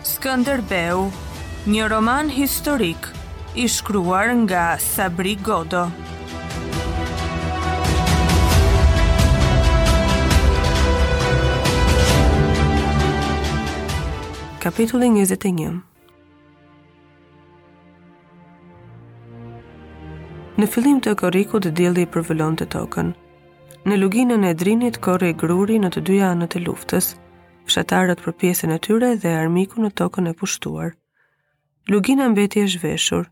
Skënderbeu, një roman historik i shkruar nga Sabri Godo. Kapitulli 21 Në fillim të korrikut dielli përvëlonte tokën. Në luginën e Drinit korrej gruri në të dyja anët e luftës, fshatarët për pjesën e tyre dhe armiku në tokën e pushtuar. Lugina mbeti e zhveshur.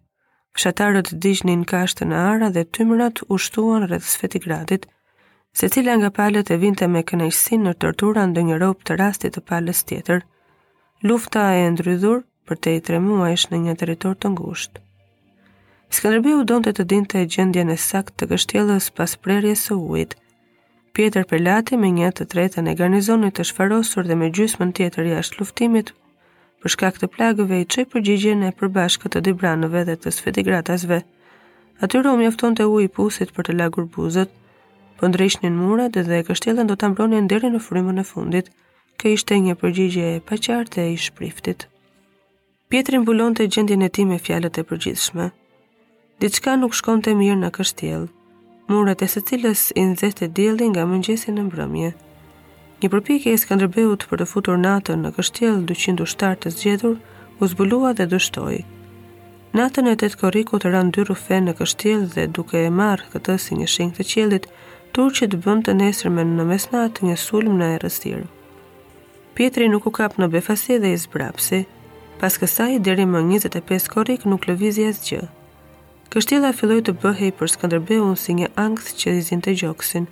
Fshatarët digjnin kashtë në ara dhe tymrat u shtuan rreth Sfetigradit. Secila nga palët e vinte me kënaqësi në tortura ndonjë rob të rastit të palës tjetër. Lufta e ndrydhur prej tre muajsh në një territor të ngushtë. Skënderbeu donte të dinte gjendjen e saktë të kështjellës pas prerjes së ujit. Pjetër Pelati me një të tretën e garnizonit të shfarosur dhe me gjysmën tjetër jashtë luftimit, për shkak të plagëve i çoi përgjigjen e përbashkët të dibranëve dhe të sfetigradasve. Atyre u mjaftonte uji i pusit për të lagur buzët, po ndreqnin muret dhe kështjellën do ta mbronin deri në frymën e fundit. Kjo ishte një përgjigje e paqartë e ish-priftit. Pjetri mbulonte gjendjen e tij me fjalët e përgjithshme. Diçka nuk shkonte mirë në kështjellë, muret e së cilës i nxehte dielli nga mëngjesi në mbrëmje. Një përpjekje e Skënderbeut për të futur natën në kështjellë 200 ushtarë të zgjedhur u zbulua dhe dështoi. Natën e 8 korrikut ranë dy rrufe në kështjellë dhe duke e marrë këtë si një shenjë të qiellit, turqit bënë të nesërmen në mesnatë një sulm në errësirë. Pjetri nuk u kap në befasi dhe i zbrapsi. Pas kësaj, deri më 25 korrik nuk lëvizi asgjë. Kështjella filloi të bëhej për Skënderbeun si një ankth që i zinte gjoksin.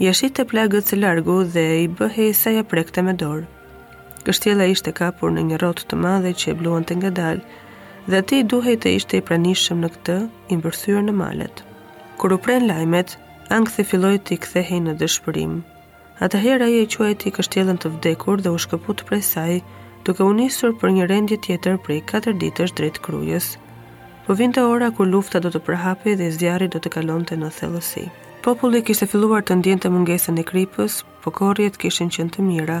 Ia shihte plagët së largu dhe i bëhej se ia prekte me dorë. Kështjella ishte kapur në një rrotë të madhe që e bluante ngadalë, dhe atij i duhej të ishte i pranishëm në këtë, i mbërthyer në malet. Kur u prenë lajmet, ankthi filloi t'i kthehej në dëshpërim. Atëherë ai e quajti kështjellën të vdekur dhe u shkëput prej saj, duke u nisur për një rendje tjetër prej katër ditësh drejt Krujës. Po vinte ora kur lufta do të përhapej dhe zjarri do të kalonte në thellësi. Populli kishte filluar të ndjente mungesën e kripës, po korrjet kishin qenë të mira.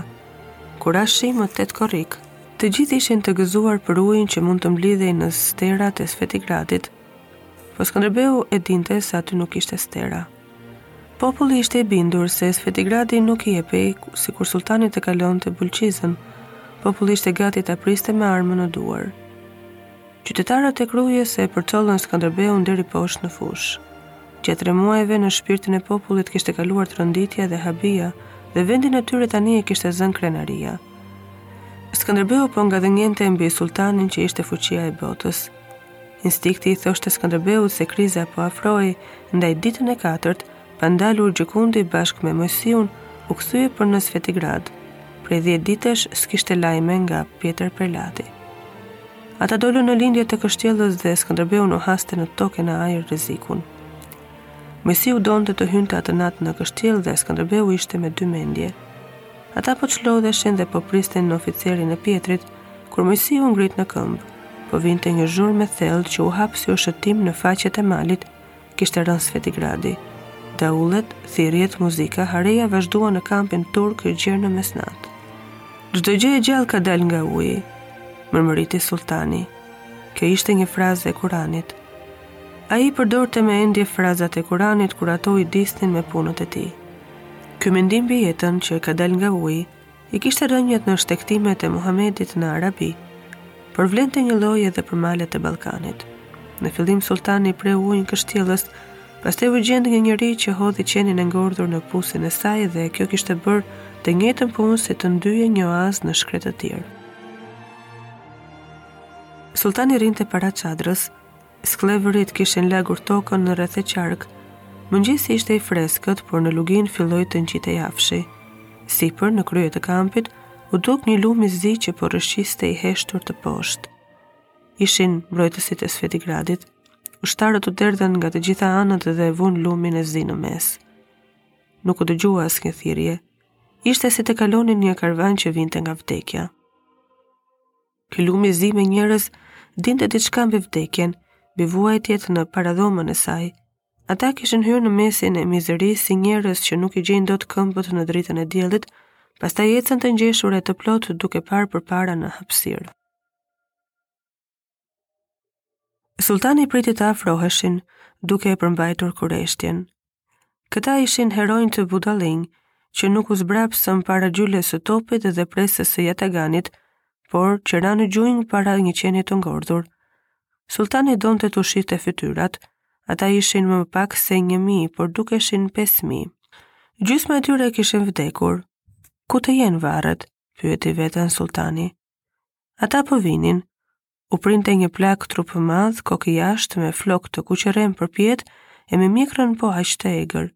Kur ra shi më tetë korrik, të gjithë ishin të gëzuar për ujin që mund të mblidhej në sterat e Sfetigradit, Po Skënderbeu e dinte se aty nuk ishte stera. Populli ishte i bindur se Sfetigradi nuk i epej sikur sultani të kalonte Bulqizën. Populli ishte gati ta priste me armën në duar. Qytetarët e Krujës e përcollën Skënderbeun deri poshtë në fushë. Gjatë tre muajve në shpirtin e popullit kishte kaluar tronditja dhe habia dhe vendin e tyre tani e kishte zënë krenaria. Skënderbeu po ngadhënjente mbi sultanin që ishte fuqia e botës. Instinkti i thoshte Skënderbeut se kriza po afrohej, ndaj ditën e katërt, pa ndalur gjëkundi bashkë me Mojsiun, u kthye për në Svetigrad. Prej dhjetë ditësh s'kishte lajme nga Pjetër Perlati. Ata dolën në lindje të kështjellës dhe Skënderbeu nuhaste në tokë e në ajër rrezikun. Mojsiu donte të hynte atë natë në kështjellë dhe Skënderbeu ishte me dy mendje. Ata po çlodheshin dhe po prisnin nënoficerin e Pjetrit, kur Mojsiu u ngrit në këmbë. Po vinte një zhurmë e thellë që u hap si ushtimë në faqet e malit, kishte rënë Svetigradi. Daullet, thirrjet, muzika, hareja vazhduan në kampin turk gjer në mesnatë. Çdo gjë e gjallë ka dalë nga uji, mërmëriti sultani. Kjo ishte një frazë e Kuranit. Ai përdorte me ëndje frazat e Kuranit kur ato ujdisnin me punët e tij. Ky mendim mbi jetën që ka dalë nga uji, i kishte rrënjët në shtektimet e Muhamedit në Arabi, por vlente njëlloj edhe për malet e Ballkanit. Në fillim sultani i preu ujin kështjellës, pastaj u gjend një njeri që hodhi qenin e ngordhur në pusin e saj dhe kjo kishte bërë të njëjtën punë si të ndyje një oaz në shkretëtirë. Sultani rrinte para çadrës, Skllevërit kishin lagur tokën rreth e qark. Mëngjesi ishte i freskët, por në luginë filloi të ngjitej afshi. Sipër, në krye të kampit, u duk një lum i zi që po rrëshqiste i heshtur teposhtë. Ishin mbrojtësit e Svetigradit. Ushtarët u derdhen nga të gjitha anët dhe e vunë lumin e zi në mes. Nuk u dëgjua asnjë thirrje. Ishte si të kalonte një karvan që vinte nga vdekja. Ky lum i zi me njerëz dinte diçka mbi vdekjen, mbi vuajtjet në paradhomën e saj. Ata kishin hyrë në mesin e mizerisë si njerëz që nuk i gjejnë dot këmbët në dritën e diellit, pastaj ecën të ngjeshur e të plotë duke parë përpara në hapësirë. Sulltani priti të afroheshin, duke e përmbajtur kureshtjen. Këta ishin heronjtë budallenj, që nuk u zbrapsën para gjyles së topit dhe presës së jataganit, por që ranë në gjunjë para një qeni të ngordhur. Sulltani donte t'u shihte fytyrat, ata ishin më pak se një mijë, por dukeshin pesë mijë. Gjysma e tyre kishin vdekur. Ku të jenë varret? pyeti veten Sulltani. Ata po vinin, u printe një plak trupmadh, kokëjashtë me flokë të kuqërremë përpjet e me mjekrën po aq të egër.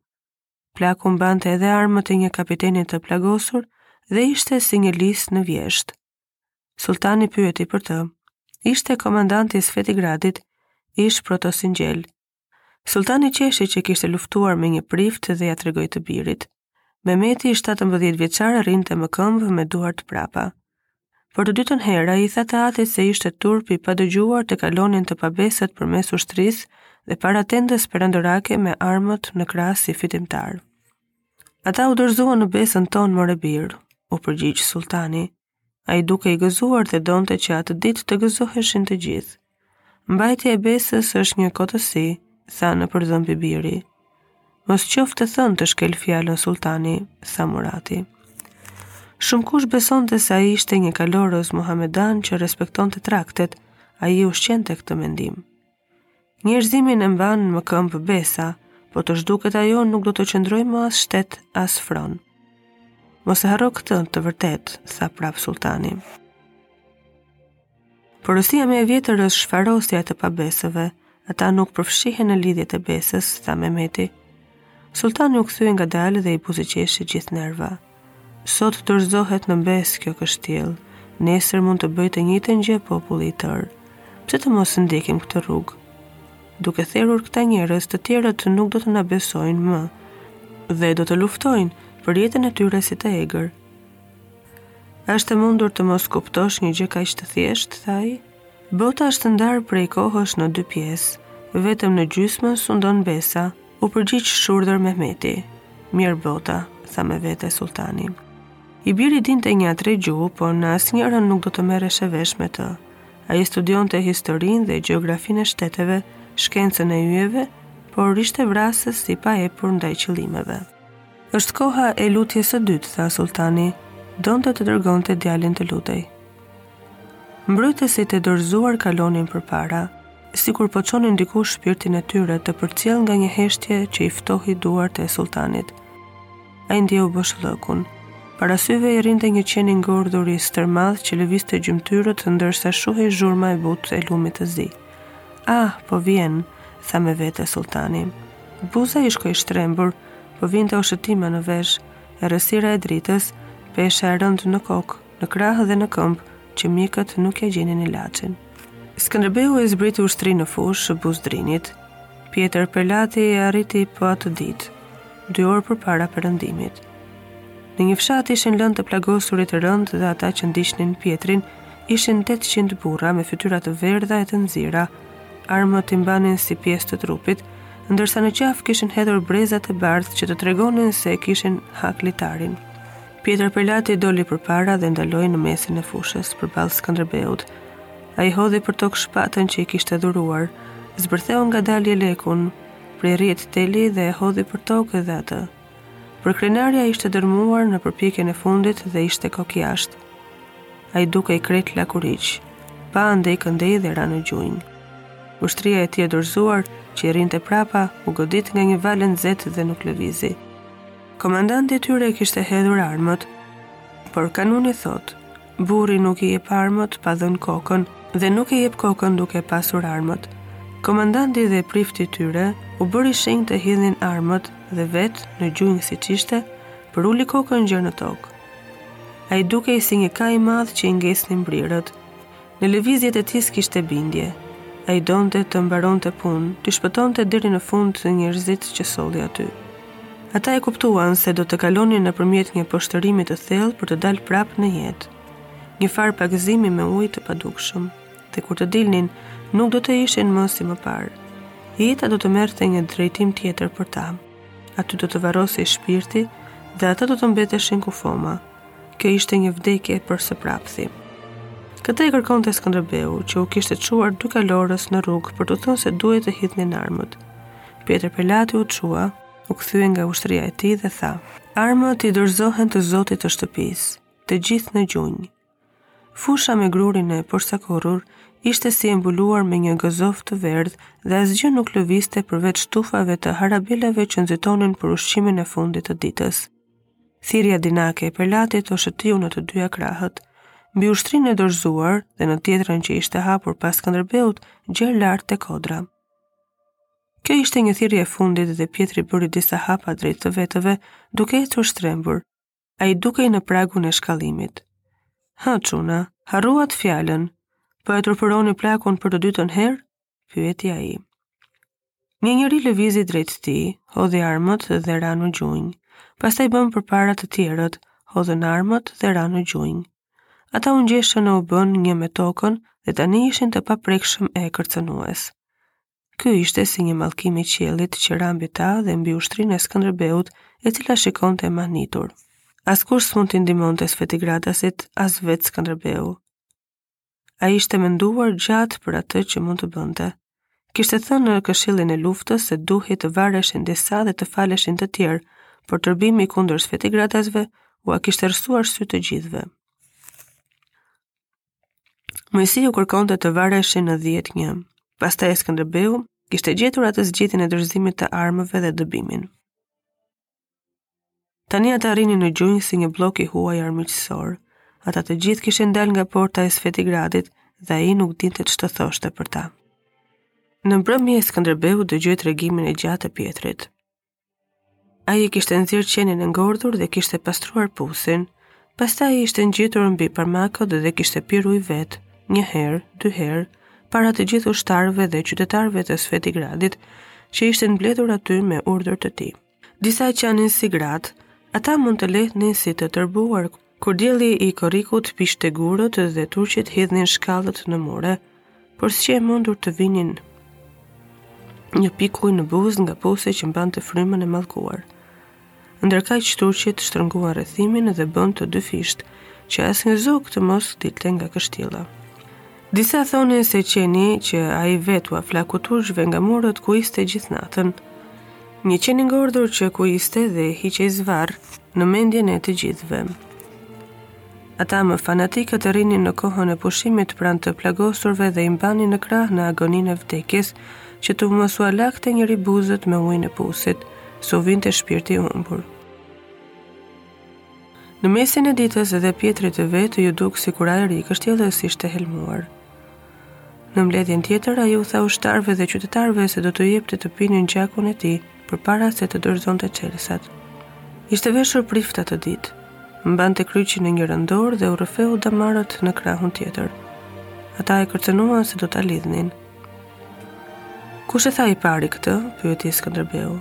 Plaku mbante edhe armët e një kapiteni të plagosur dhe ishte si një lis në vjeshtë. Sultani pyeti për të. Ishte komandanti i Sfetigradit, ish protosingjel, Sulltani qeshi që kishte luftuar me një prift dhe ia tregoi të birit. Mehmeti 17-vjeçar rrinte më këmbë me duart prapa. Për të dytën herë ai i tha të atit se ishte turp i padëgjuar të kalonin të pabesët përmes ushtrisë dhe para tendës perandorake me armët në krah si fitimtarë. Ata u dorëzuan në besën tonë more bir, u përgjigj sulltani. Ai dukej i gëzuar dhe donte që atë ditë të gëzoheshin të gjithë. Mbajtja e besës është një kotësi, tha nëpër dhëmbë i biri. Mos qoftë e thënë të shkelë fjalën sultani, tha Murati. Shumëkush besonte se ai ishte një kalorës muhamedan që respektonte traktatet, ai e ushqente këtë mendim. Njerëzimin e mban më këmbë besa, po të zhduket ajo nuk do të qëndrojë më as shtet as fron. Mos e harro këtë të vërtetë, tha prapë sultani. Porosia më e vjetër është shfarosja e të pabesëve, ata nuk përfshihen në lidhjet e besës, tha Mehmeti. Sultani u kthye ngadalë dhe i buzëqeshi gjithë nerva. Sot dorëzohet në besë kjo kështjellë, nesër mund të bëjë të njëjtën gjë populli i tërë. Pse të mos ndjekim këtë rrugë? Duke therur këta njerëz, të tjerët nuk do të na besojnë më dhe do të luftojnë për jetën e tyre si të egër. Është e mundur të mos kuptosh një gjë kaq të thjeshtë, tha ai. Bota është ndarë prej kohësh në dy pjesë. Vetëm në gjysmë sundon besa, u përgjigj shurdhër Mehmeti. Mjerë bota, tha me vete sultani. I biri dinte nja tre gjuhë, por në asnjërën nuk do të merreshe vesh me të. Ai studionte historinë dhe gjeografinë e shteteve, shkencën e yjeve, por ishte vrasës i paepur ndaj qëllimeve. Është koha e lutjes së dytë, tha sultani, donte të dërgonte djalin të lutej. Mbrojtësit e dorëzuar kalonin përpara, sikur po çonin diku shpirtin e tyre të përcjellë nga një heshtje që i ftohi duart e sulltanit. Ai ndjeu boshllëkun. Para syve i rrinte një qen i ngordhur i stërmadh që lëvizte gjymtyrët ndërsa shuhej zhurma e butë e lumit të zi. Ah, po vjen, tha me vete sulltani. Buza i shkoi shtrembur, po vinte oshëtima në vesh, errësira e dritës, pesha e rëndë në kokë, në krahë dhe në këmbë, që mjekët nuk ia gjenin ilaçin. Skënderbeu e zbriti ushtrinë në fushë buzë Drinit. Pjetër Pelati e arriti po atë ditë, dy orë përpara perëndimit. Në një fshat ishin lënë të plagosurit rëndë dhe ata që ndiqnin Pjetrin, ishin 800 burra me fytyra të verdha e të nxira, armët i mbanin si pjesë të trupit, ndërsa në qafë kishin hedhur brezat e bardhë që të tregonin se e kishin haklitarin. Pjetër Pelati doli përpara dhe ndaloi në mesin e fushës përballë Skënderbeut. Ai hodhi për tokë shpatën që i kishte dhuruar, zbërtheu ngadalë jelekun prej rrjetë teli dhe e hodhi për tokë edhe atë. Përkrenarja ishte dërmuar në përpjekjen e fundit dhe ishte kokëjashtë. Ai dukej krejt lakuriq, pa andej këndej dhe ra në gjunjë. Ushtria e tij e dorëzuar, që i rrinte prapa, u godit nga një valë e nxehtë dhe nuk lëvizi. Komandanti i tyre kishte hedhur armët, por kanuni thotë, burri nuk i jep armët pa dhënë kokën dhe nuk e jep kokën duke pasur armët. Komandanti dhe prifti i tyre u bëri shenjë të hidhnin armët dhe vetë në gjunjë siç ishte, përuli kokën gjer në tokë. Ai dukej si një ka i madh që i ngecnin brirët. Në lëvizjet e tij s'kishte bindje. Ai donte të mbaronte punë, t'i shpëtonte deri në fund njerëzit që solli aty. Ata e kuptuan se do të kalonin nëpërmjet një poshtërimi të thellë për të dalë prapë në jetë. Një farë pagëzimi me ujë të padukshëm. Dhe kur të dilnin, nuk do të ishin më si më parë. Jeta do të merrte një drejtim tjetër për ta. Aty do të varrosej shpirti dhe ata do të mbeteshin kufoma. Kjo ishte një vdekje për së prapthi. Këtë e kërkonte Skënderbeu, që u kishte çuar dy kalorës në rrugë për t'u thënë se duhej të hidhnin armët. Pjetër Pelati u çua, u kthye nga ushtria e tij dhe tha, armët i dorëzohen të zotit të shtëpisë, të gjithë në gjunjë. Fusha me grurin e porsakorrur ishte si e mbuluar me një gëzof të verdhë dhe asgjë nuk lëvizte përveç tufave të harabelave që nxitonin për ushqimin e fundit të ditës. Thirrja dinake e Pelatit oshëtiu në të dyja krahët. Mbi ushtrinë e dorëzuar dhe në tjetrën që ishte hapur pas Skënderbeut, gjer lart te kodra. Kjo ishte një thirrje e fundit dhe Pjetri bëri disa hapa drejt të vetëve, duke ecur shtrembur. Ai dukej në pragun e shkallimit. Hë çuna, harruat fjalën. Po e turpëroni plakun për të dytën herë? pyeti ai. Një njeri lëvizi drejt tij, hodhi armët dhe ra në gjunjë. Pastaj bënë përpara të tjerët, hodhën armët dhe ranë në gjunjë. Ata u ngjeshën e u bënë një me tokën dhe tani ishin të paprekshëm e kërcënues. Ky ishte si një mallkim i qiellit që ra mbi ta dhe mbi ushtrinë e Skënderbeut, e cila shikonte e mahnitur. Askush s'mund t'i ndihmonte sfetigradasit as vetë Skënderbeu. Ai ishte menduar gjatë për atë që mund të bënte. Kishte thënë në këshillin e luftës se duhej të vareshin disa dhe të faleshin të tjerë, por tërbimi kundër sfetigradasve ua kishte errësuar sytë të gjithëve. Moisiu kërkonte të vareshin në dhjetë një. Pastaj Skënderbeu kishte gjetur atë zgjidhjen e dorëzimit të armëve dhe dëbimin. Tani ata rrinin në gjunjë si një bllok i huaj armiqësor. Ata të gjithë kishin dalë nga porta e Sfetigradit dhe ai nuk dinte ç'të thoshte për ta. Në mbrëmje Skënderbeu dëgjoi tregimin e gjatë të Pjetrit. Ai e kishte nxjerrë qenin e ngordhur dhe kishte pastruar pusin. Pastaj ishte ngjitur mbi parmakët dhe kishte pirë ujë vetë, një herë, dy herë, para të gjithë ushtarëve dhe qytetarëve të Sfetigradit, që ishin mbledhur aty me urdhër të tij. Disa qanin si gratë, ata mund të lehnin si të tërbuar, kur dielli i korrikut piqte gurët dhe turqit hidhnin shkallët në mure. Por s'qe e mundur të vinin një pikë ujë në buzë nga pusi që mbante frymën e mallkuar. Ndërkaq turqit shtrënguan rrethimin dhe e bënë të dyfishtë, që as një zog të mos dilte nga kështjella. Disa thoshin se qeni që ai vetë ua flaku turqve nga muret kuiste gjithë natën, një qen i ngordhur që kuiste dhe hiqej zvarrë në mendjen e të gjithëve. Ata më fanatikët rrinin në kohën e pushimit pranë të plagosurve dhe i mbanin në krah në agoninë e vdekjes, që të mos ua lagte njeri buzët me ujin e pusit, se u vinte shpirti i humbur. Në mesin e ditës edhe Pjetrit të vetë iu duk sikur ajri i kështjellës ishte helmuar. Në mbledhjen tjetër, ai u tha ushtarëve dhe qytetarëve se do të jepte të pinin gjakun e tij, përpara se të dorëzonte çelësat. Ishte veshur prift atë ditë. Mbante kryqin në njërën dorë dhe u rrëfeu damarët në krahun tjetër. Ata e kërcënuan se do ta lidhnin. Kush e tha i pari këtë? pyeti Skënderbeu.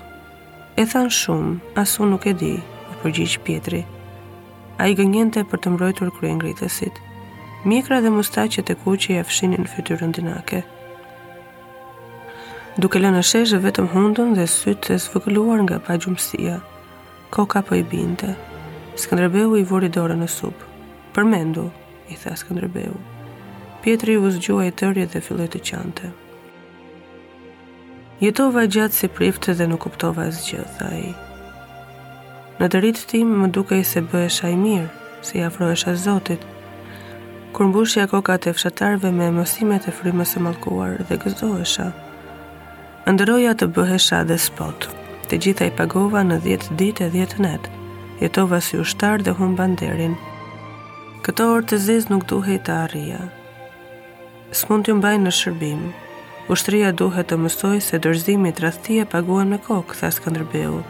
E thanë shumë, as unë nuk e di, u përgjigj Pjetri. Ai gënjente për të mbrojtur kryengritësit. Mjekra dhe mustaqet e kuqe ia fshihnin fytyrën dinake. Duke lënë në shesh vetëm hundën dhe sytë e zvëgëluar nga pagjumësia. Koka po i binte. Skënderbeu i vuri dorë në sup. Përmendu, i tha Skënderbeu. Pjetri u zgjua i tëri dhe filloi të qante. Jetova gjatë si prift dhe nuk kuptova asgjë, tha ai. Në të ritë tim më dukej se bëhesha i mirë, se i afrohesha Zotit. Kur mbushja kokat e fshatarëve me mësimet e frymës së mallkuar dhe gëzohesha. Ëndërroja të bëhesha dhespot. Të gjitha i pagova në 10 ditë e 10 net. Jetova si ushtar dhe humba nderin. Këtë orë të zezë nuk duhej të arrija. S'mund t'ju mbaj në shërbim. Ushtria duhet të mësojë se dorëzimi e tradhtia paguhen me kokë, tha Skënderbeu.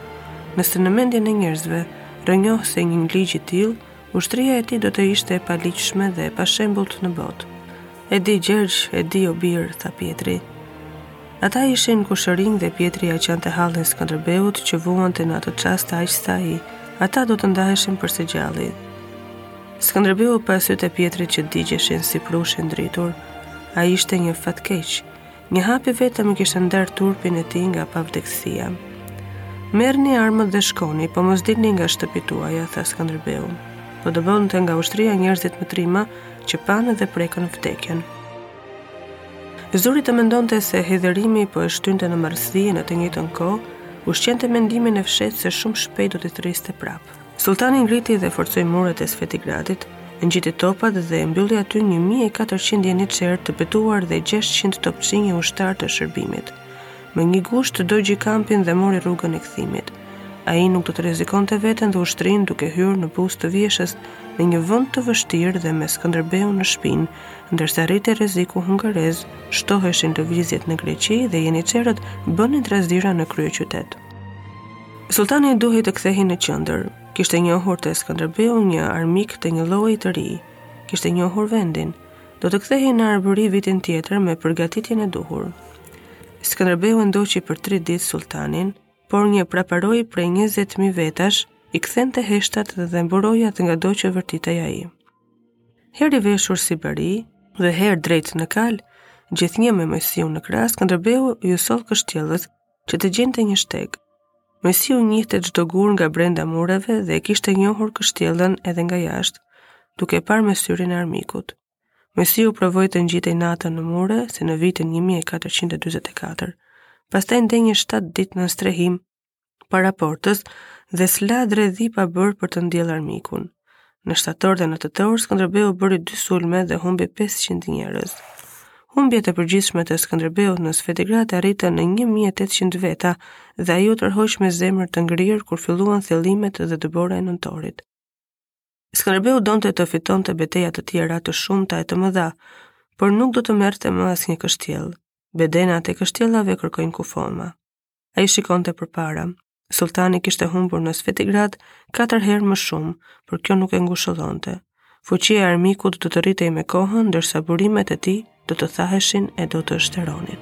Nëse në mendjen e njerëzve rrënjosej një ligj i tillë, ushtria e tij do të ishte e paligjshme dhe e pashembullt në botë. E di Gjergj, e di o bir, tha Pjetri. Ata ishin kushërinj dhe Pjetri ia qante hallin Skënderbeut që vuante në atë çast aq sa ai, ata do të ndaheshin për së gjalli. Skënderbeu pa sytë e Pjetrit që digjeshin si prush i ndritur, ai ishte një fatkeq. Një hap i vetëm i kishte ndarë turpin e tij nga pavdekësia. Merrni armët dhe shkoni, po mos dilni nga shtëpitë tuaja, tha Skënderbeu. Po dëbonte nga ushtria njerëzit më trima që panë dhe prekën vdekjen. Zuri të mendonte se hidhërimi po e shtynte në marrëzi e në të njëjtën kohë, ushqente mendimin e fshehtë se shumë shpejt do t'i thërriste prapë. Sulltani ngriti dhe forcoi muret e Sfetigradit, ngjiti topat dhe mbylli aty 1400 jeniçerë të betuar dhe 600 topçinj e ushtarë të shërbimit. Më një gusht dogji kampin dhe mori rrugën e kthimit. Ai nuk do të rrezikonte veten dhe ushtrinë duke hyrë në buzë të vjeshtës në një vend të vështirë dhe me Skënderbeun në shpinë, ndërsa rritej rreziku hungarez, shtoheshin lëvizjet në Greqi dhe jeniçerët bënin trazdira në kryeqytet. Sulltani duhej të kthehej në qendër. Kishte njohur te Skënderbeu një armik të një lloji të ri. Kishte njohur vendin. Do të kthehej në Arbëri vitin tjetër me përgatitjen e duhur. Skënderbeu e ndoqi për 3 ditë sulltanin, por një praparojë prej 20.000 vetash i kthente heshtat dhe mburojat ngado që vërtitej ai. Herë i veshur si bari dhe herë drejt në kalë, gjithnjë me Moisiun në krah, Skënderbeu iu soll kështjellës që të gjente një shteg. Moisiu njihte çdo gur nga brenda mureve dhe e kishte njohur kështjellën edhe nga jashtë, duke parë me syrin e armikut. Moisiu provoi të ngjitej natën në mure si në vitin 1444. Pastaj ndenji 7 ditë nën strehim para portës dhe s'la dredhi pa bërë për të ndjellë armikun. Në shtator dhe në tetor, Skënderbeu bëri dy sulme dhe humbi 500 njerëz. Humbjet e përgjithshme të Skënderbeut në Svetigrad arritën në 1800 veta dhe ai u tërhoq me zemër të ngrirë kur filluan thellimet dhe dëbora e nëntorit. Skënderbeu donte të fitonte beteja të tjera të shumta e të mëdha, por nuk do të merrte më asnjë kështjellë. Bedenat e kështjellave kërkojnë kufoma. Ai shikonte përpara, Sultani kishte humbur në Svetigrad katër herë më shumë, por kjo nuk e ngushëllonte. Fuqia e armikut do të rritej me kohën, ndërsa burimet e tij do të thaheshin e do të shteronin.